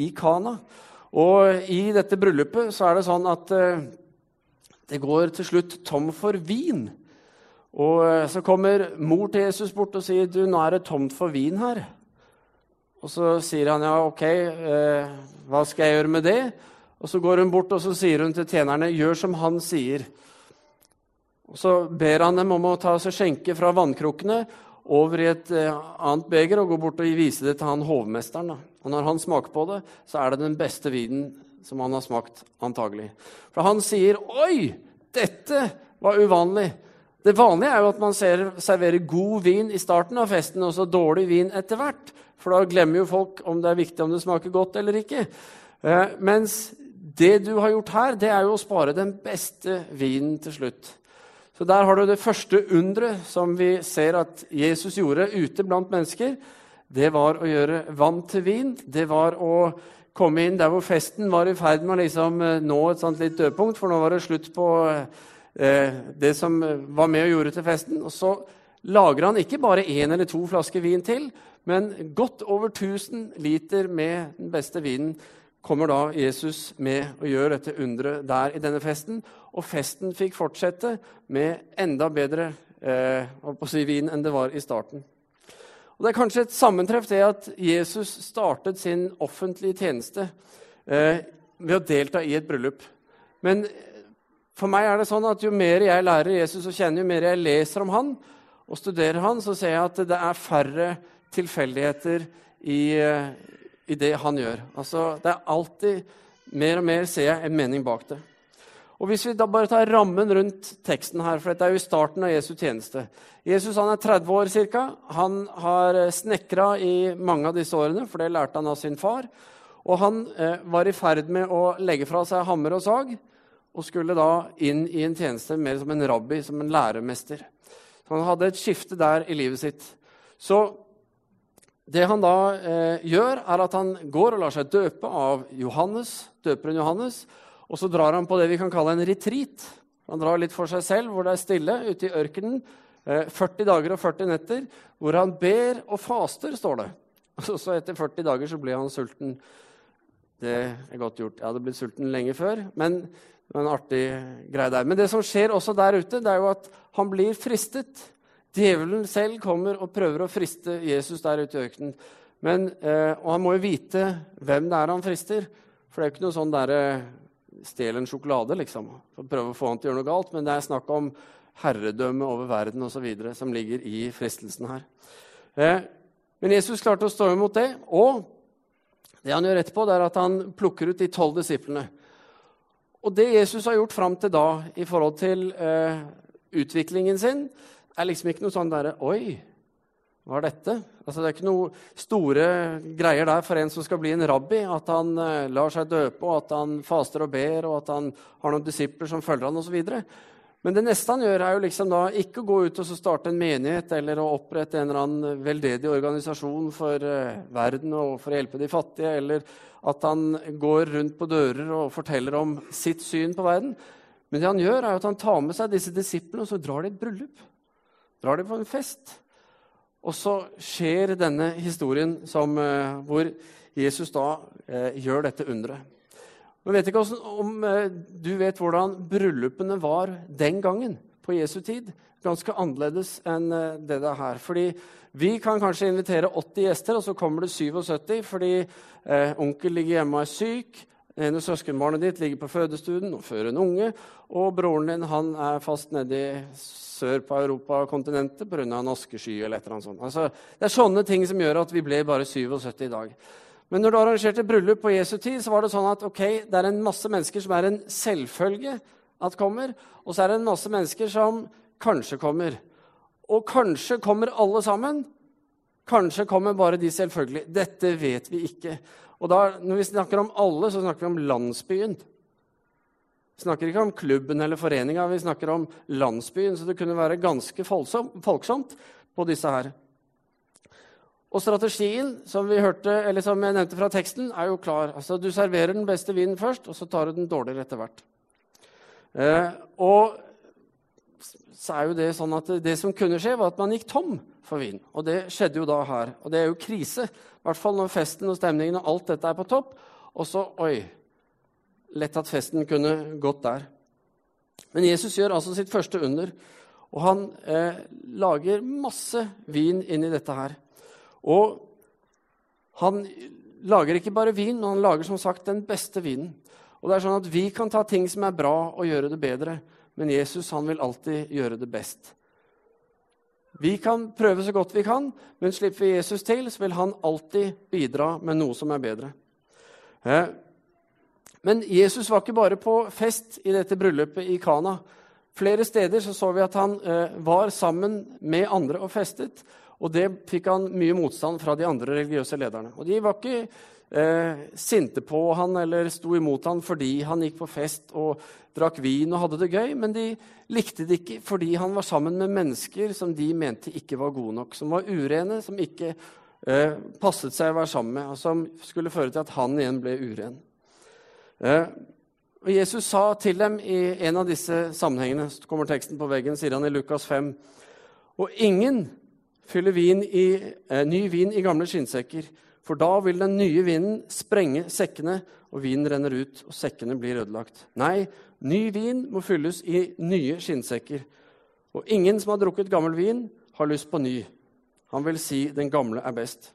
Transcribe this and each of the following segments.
i Kana. Og i dette bryllupet så er det sånn at eh, det går til slutt tom for vin. Og eh, så kommer mor til Jesus bort og sier, 'Du, nå er det tomt for vin her.' Og så sier han, 'Ja, ok, eh, hva skal jeg gjøre med det?' Og så går hun bort og så sier hun til tjenerne, 'Gjør som han sier.' Og Så ber han dem om å ta seg skjenke fra vannkrukkene over i et eh, annet beger og gå bort og vise det til han hovmesteren. Og når han smaker på det, så er det den beste vinen som han har smakt, antagelig. For han sier 'Oi, dette var uvanlig'. Det vanlige er jo at man ser, serverer god vin i starten av festen og så dårlig vin etter hvert. For da glemmer jo folk om det er viktig om det smaker godt eller ikke. Eh, mens det du har gjort her, det er jo å spare den beste vinen til slutt. Så der har du det første underet som vi ser at Jesus gjorde ute blant mennesker. Det var å gjøre vann til vin. Det var å komme inn der hvor festen var i ferd med å liksom eh, nå et sånt litt dødpunkt, for nå var det slutt på eh, det som var med og gjorde til festen. Og så lager han ikke bare én eller to flasker vin til, men godt over 1000 liter med den beste vinen kommer da Jesus med og gjør dette underet der i denne festen. Og festen fikk fortsette med enda bedre eh, si, vin enn det var i starten. Og Det er kanskje et sammentreff det at Jesus startet sin offentlige tjeneste eh, ved å delta i et bryllup. Men for meg er det sånn at jo mer jeg lærer Jesus å kjenne, jo mer jeg leser om han og studerer han, så ser jeg at det er færre tilfeldigheter i, eh, i det han gjør. Altså, det er alltid Mer og mer ser jeg en mening bak det. Og Hvis vi da bare tar rammen rundt teksten her, for dette er jo i starten av Jesu tjeneste Jesus han er 30 år ca. Han har snekra i mange av disse årene, for det lærte han av sin far. Og han eh, var i ferd med å legge fra seg hammer og sag og skulle da inn i en tjeneste mer som en rabbi, som en læremester. Så han hadde et skifte der i livet sitt. Så det han da eh, gjør, er at han går og lar seg døpe av Johannes, døperen Johannes. Og så drar han på det vi kan kalle en retreat. Han drar litt for seg selv, hvor det er stille ute i ørkenen. Eh, 40 dager og 40 netter, hvor han ber og faster, står det. Og så etter 40 dager så blir han sulten. Det er godt gjort. Jeg hadde blitt sulten lenge før, men det var en artig greie der. Men det som skjer også der ute, det er jo at han blir fristet. Djevelen selv kommer og prøver å friste Jesus der ute i ørkenen. Men, eh, og han må jo vite hvem det er han frister. For det er jo ikke noe sånn derre eh, stjel en sjokolade, liksom. For å prøve å få han til å gjøre noe galt. Men det er snakk om herredømme over verden osv. som ligger i fristelsen her. Eh, men Jesus klarte å stå imot det. Og det han gjør etterpå, det er at han plukker ut de tolv disiplene. Og det Jesus har gjort fram til da i forhold til eh, utviklingen sin, er liksom ikke noe sånn derre Oi, hva er dette? Altså, det er ikke noe store greier der for en som skal bli en rabbi. At han uh, lar seg døpe, og at han faster og ber, og at han har noen disipler som følger han osv. Men det neste han gjør, er jo liksom da ikke å gå ut og starte en menighet eller å opprette en eller annen veldedig organisasjon for uh, verden og for å hjelpe de fattige, eller at han går rundt på dører og forteller om sitt syn på verden. Men det han gjør, er jo at han tar med seg disse disiplene og så drar de et bryllup drar de på en fest. Og så skjer denne historien som, uh, hvor Jesus da eh, gjør dette underet. Jeg vet ikke om uh, du vet hvordan bryllupene var den gangen, på Jesu tid. Ganske annerledes enn det det er her. Fordi vi kan kanskje invitere 80 gjester, og så kommer det 77 fordi onkel ligger hjemme og er syk. Det ene søskenbarnet ditt ligger på fødestuen og fører en unge. Og broren din han er fast nedi sør på europakontinentet pga. en askesky eller et eller annet sånt. Altså, det er sånne ting som gjør at vi ble bare 77 i dag. Men når du arrangerte bryllup på Jesu tid, så var det sånn at ok, det er en masse mennesker som er en selvfølge at kommer, og så er det en masse mennesker som kanskje kommer. Og kanskje kommer alle sammen. Kanskje kommer bare de selvfølgelig. Dette vet vi ikke. Og da, Når vi snakker om alle, så snakker vi om landsbyen. Vi snakker ikke om klubben eller foreninga, vi snakker om landsbyen. Så det kunne være ganske folksomt på disse her. Og strategien, som, hørte, som jeg nevnte fra teksten, er jo klar. Altså, Du serverer den beste vinen først, og så tar du den dårligere etter hvert. Eh, og så er jo det sånn at det som kunne skje, var at man gikk tom for vin. Og det skjedde jo da her. Og det er jo krise. I hvert fall når festen og stemningen og alt dette er på topp. Og så Oi! Lett at festen kunne gått der. Men Jesus gjør altså sitt første under. Og han eh, lager masse vin inni dette her. Og han lager ikke bare vin, men han lager som sagt den beste vinen. Og det er sånn at Vi kan ta ting som er bra, og gjøre det bedre. Men Jesus han vil alltid gjøre det best. Vi kan prøve så godt vi kan, men slipper vi Jesus til, så vil han alltid bidra med noe som er bedre. Eh, men Jesus var ikke bare på fest i dette bryllupet i Kana. Flere steder så, så vi at han eh, var sammen med andre og festet. Og det fikk han mye motstand fra de andre religiøse lederne. Og de var ikke eh, sinte på han eller sto imot han fordi han gikk på fest og drakk vin og hadde det gøy, men de likte det ikke fordi han var sammen med mennesker som de mente ikke var gode nok, som var urene, som ikke eh, passet seg å være sammen med, og som skulle føre til at han igjen ble uren. Eh, og Jesus sa til dem i en av disse sammenhengene, så kommer teksten på veggen, sier han i Lukas 5, og ingen fyller vin i, eh, ny vin i gamle skinnsekker, for da vil den nye vinen sprenge sekkene, og vinen renner ut, og sekkene blir ødelagt. Nei, ny vin må fylles i nye skinnsekker. Og ingen som har drukket gammel vin, har lyst på ny. Han vil si den gamle er best.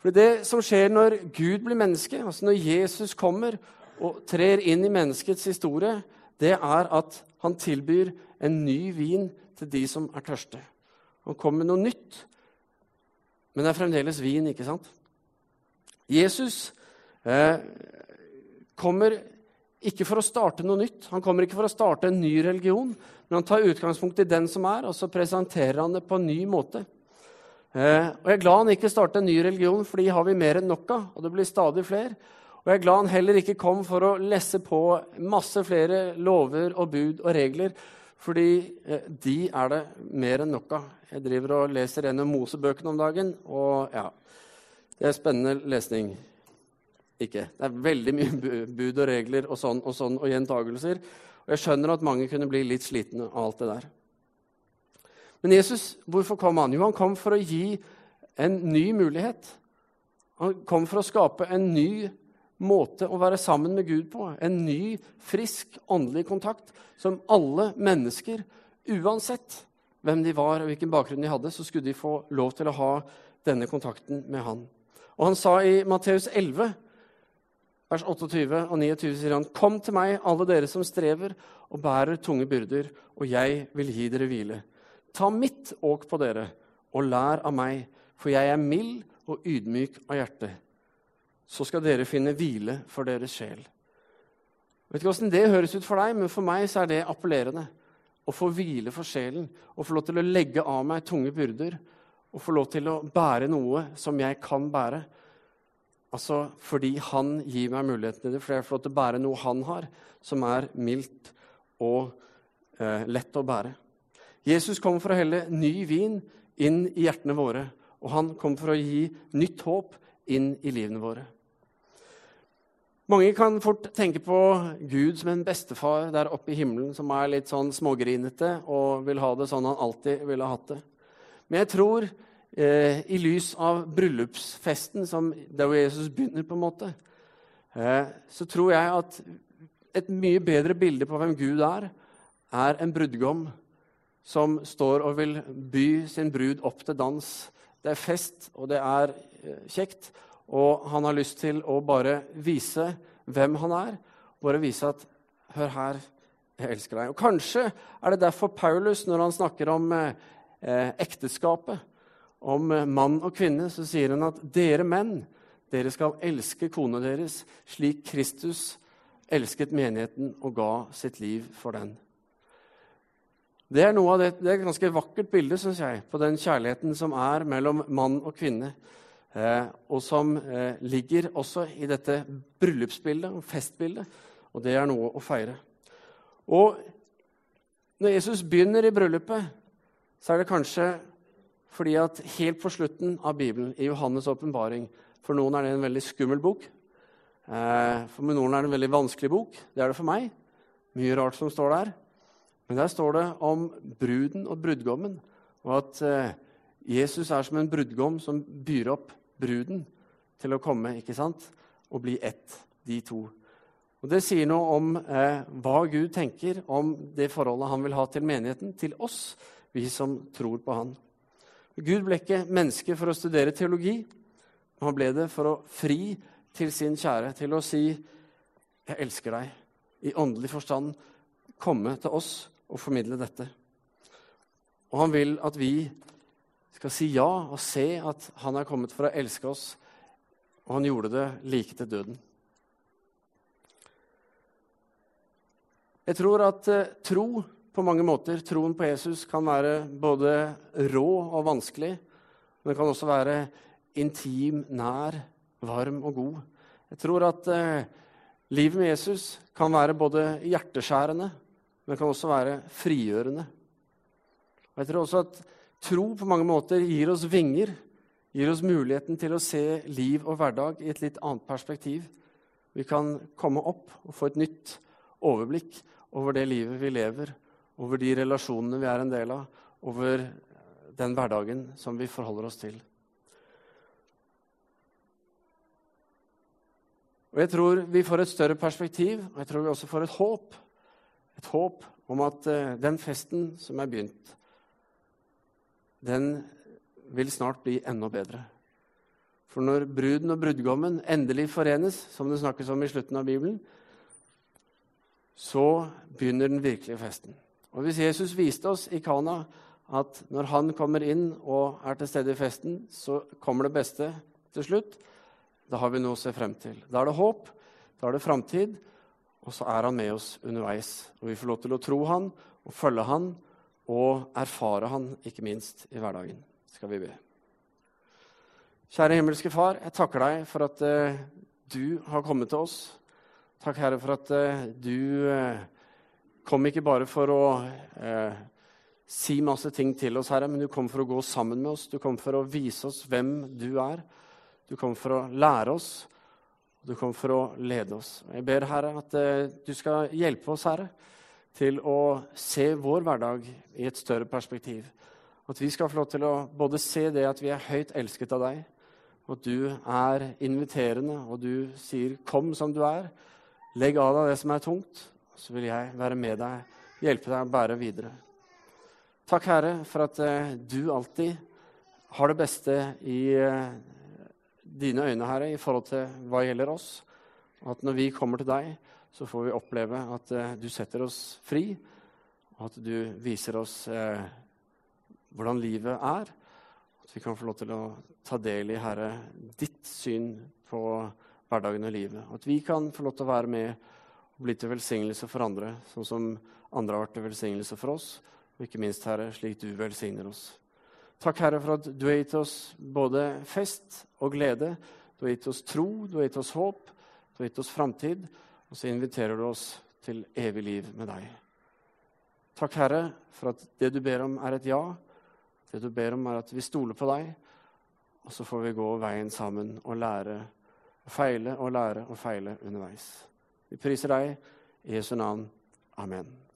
For det som skjer når Gud blir menneske, altså når Jesus kommer og trer inn i menneskets historie, det er at han tilbyr en ny vin til de som er tørste. Han kommer med noe nytt, men det er fremdeles vin, ikke sant? Jesus eh, kommer ikke for å starte noe nytt. Han kommer ikke for å starte en ny religion, men han tar utgangspunkt i den som er, og så presenterer han det på en ny måte. Eh, og Jeg er glad han ikke startet en ny religion, for de har vi mer enn nok av. Og det blir stadig flere. Og jeg er glad han heller ikke kom for å lesse på masse flere lover og bud og regler, fordi eh, de er det mer enn nok av. Jeg driver og leser en av Mosebøkene om dagen, og ja Det er spennende lesning. Ikke. Det er veldig mye bud og regler og sånn og sånn og gjentagelser. Og jeg skjønner at mange kunne bli litt slitne av alt det der. Men Jesus, hvorfor kom han? Jo, han kom for å gi en ny mulighet. Han kom for å skape en ny måte å være sammen med Gud på. En ny, frisk åndelig kontakt som alle mennesker, uansett hvem de var og hvilken bakgrunn de hadde, så skulle de få lov til å ha denne kontakten med han. Og han sa i Matteus 11, vers 28 og 29, sier han, Kom til meg, alle dere som strever og bærer tunge byrder, og jeg vil gi dere hvile. Ta mitt åk på dere, og lær av meg, for jeg er mild og ydmyk av hjerte. Så skal dere finne hvile for deres sjel. vet ikke åssen det høres ut for deg, men for meg så er det appellerende. Å få hvile for sjelen, å få lov til å legge av meg tunge byrder. Å få lov til å bære noe som jeg kan bære. Altså fordi han gir meg muligheten til det, fordi jeg får lov til å bære noe han har, som er mildt og eh, lett å bære. Jesus kom for å helle ny vin inn i hjertene våre, og han kom for å gi nytt håp inn i livene våre. Mange kan fort tenke på Gud som en bestefar der oppe i himmelen som er litt sånn smågrinete og vil ha det sånn han alltid ville hatt det. Men jeg tror, eh, i lys av bryllupsfesten, som der hvor Jesus begynner, på en måte, eh, så tror jeg at et mye bedre bilde på hvem Gud er, er en brudgom som står og vil by sin brud opp til dans. Det er fest, og det er eh, kjekt. Og han har lyst til å bare vise hvem han er. Bare vise at 'Hør her, jeg elsker deg'. Og Kanskje er det derfor Paulus, når han snakker om eh, eh ekteskapet, om eh, mann og kvinne, så sier han at 'dere menn, dere skal elske kona deres slik Kristus elsket menigheten og ga sitt liv for den'. Det er, det, det er et ganske vakkert bilde synes jeg, på den kjærligheten som er mellom mann og kvinne, eh, og som eh, ligger også i dette bryllupsbildet festbildet. Og det er noe å feire. Og når Jesus begynner i bryllupet, så er det kanskje fordi at helt på slutten av Bibelen, i Johannes' åpenbaring For noen er det en veldig skummel bok. Eh, for noen er det en veldig vanskelig bok. Det er det for meg. Mye rart som står der. Men der står det om bruden og brudgommen, og at eh, Jesus er som en brudgom som byr opp bruden til å komme ikke sant? og bli ett, de to. Og Det sier noe om eh, hva Gud tenker om det forholdet han vil ha til menigheten, til oss, vi som tror på han. Gud ble ikke menneske for å studere teologi, han ble det for å fri til sin kjære, til å si 'Jeg elsker deg', i åndelig forstand komme til oss og formidle dette. Og han vil at vi skal si ja og se at han er kommet for å elske oss, og han gjorde det like til døden. Jeg tror at eh, tro på mange måter, troen på Jesus, kan være både rå og vanskelig. Men det kan også være intim, nær, varm og god. Jeg tror at eh, livet med Jesus kan være både hjerteskjærende, men kan også være frigjørende. Og jeg tror også at tro på mange måter gir oss vinger, gir oss muligheten til å se liv og hverdag i et litt annet perspektiv. Vi kan komme opp og få et nytt overblikk over det livet vi lever, over de relasjonene vi er en del av, over den hverdagen som vi forholder oss til. Og Jeg tror vi får et større perspektiv, og jeg tror vi også får et håp. Et håp om at uh, den festen som er begynt, den vil snart bli enda bedre. For når bruden og brudgommen endelig forenes, som det snakkes om i slutten av Bibelen, så begynner den virkelige festen. Og Hvis Jesus viste oss i Kana at når han kommer inn og er til stede i festen, så kommer det beste til slutt, da har vi noe å se frem til. Da er det håp, da er det framtid, og så er han med oss underveis. Og vi får lov til å tro han og følge han og erfare Han, ikke minst i hverdagen. Skal vi be. Kjære himmelske Far, jeg takker deg for at uh, du har kommet til oss. Takk, Herre, for at uh, du uh, kom ikke bare for å si masse ting til oss, Herre, men du kom for å gå sammen med oss. Du kom for å vise oss hvem du er. Du kom for å lære oss, og du kom for å lede oss. Jeg ber, Herre, at du skal hjelpe oss, Herre til å se vår hverdag i et større perspektiv. At vi skal få lov til å både se det at vi er høyt elsket av deg, og at du er inviterende, og du sier 'kom som du er'. Legg av deg det som er tungt, så vil jeg være med deg, hjelpe deg å bære videre. Takk, Herre, for at eh, du alltid har det beste i eh, dine øyne, Herre, i forhold til hva gjelder oss. At når vi kommer til deg, så får vi oppleve at eh, du setter oss fri, og at du viser oss eh, hvordan livet er. At vi kan få lov til å ta del i, Herre, ditt syn på hverdagen og livet. At vi kan få lov til å være med og bli til velsignelse for andre, sånn som andre har vært til velsignelse for oss, og ikke minst, Herre, slik du velsigner oss. Takk, Herre, for at du har gitt oss både fest og glede. Du har gitt oss tro, du har gitt oss håp, du har gitt oss framtid. Og så inviterer du oss til evig liv med deg. Takk, Herre, for at det du ber om, er et ja. Det du ber om, er at vi stoler på deg. Og så får vi gå veien sammen og lære å feile og lære å feile underveis. Vi priser deg i Jesu navn. Amen.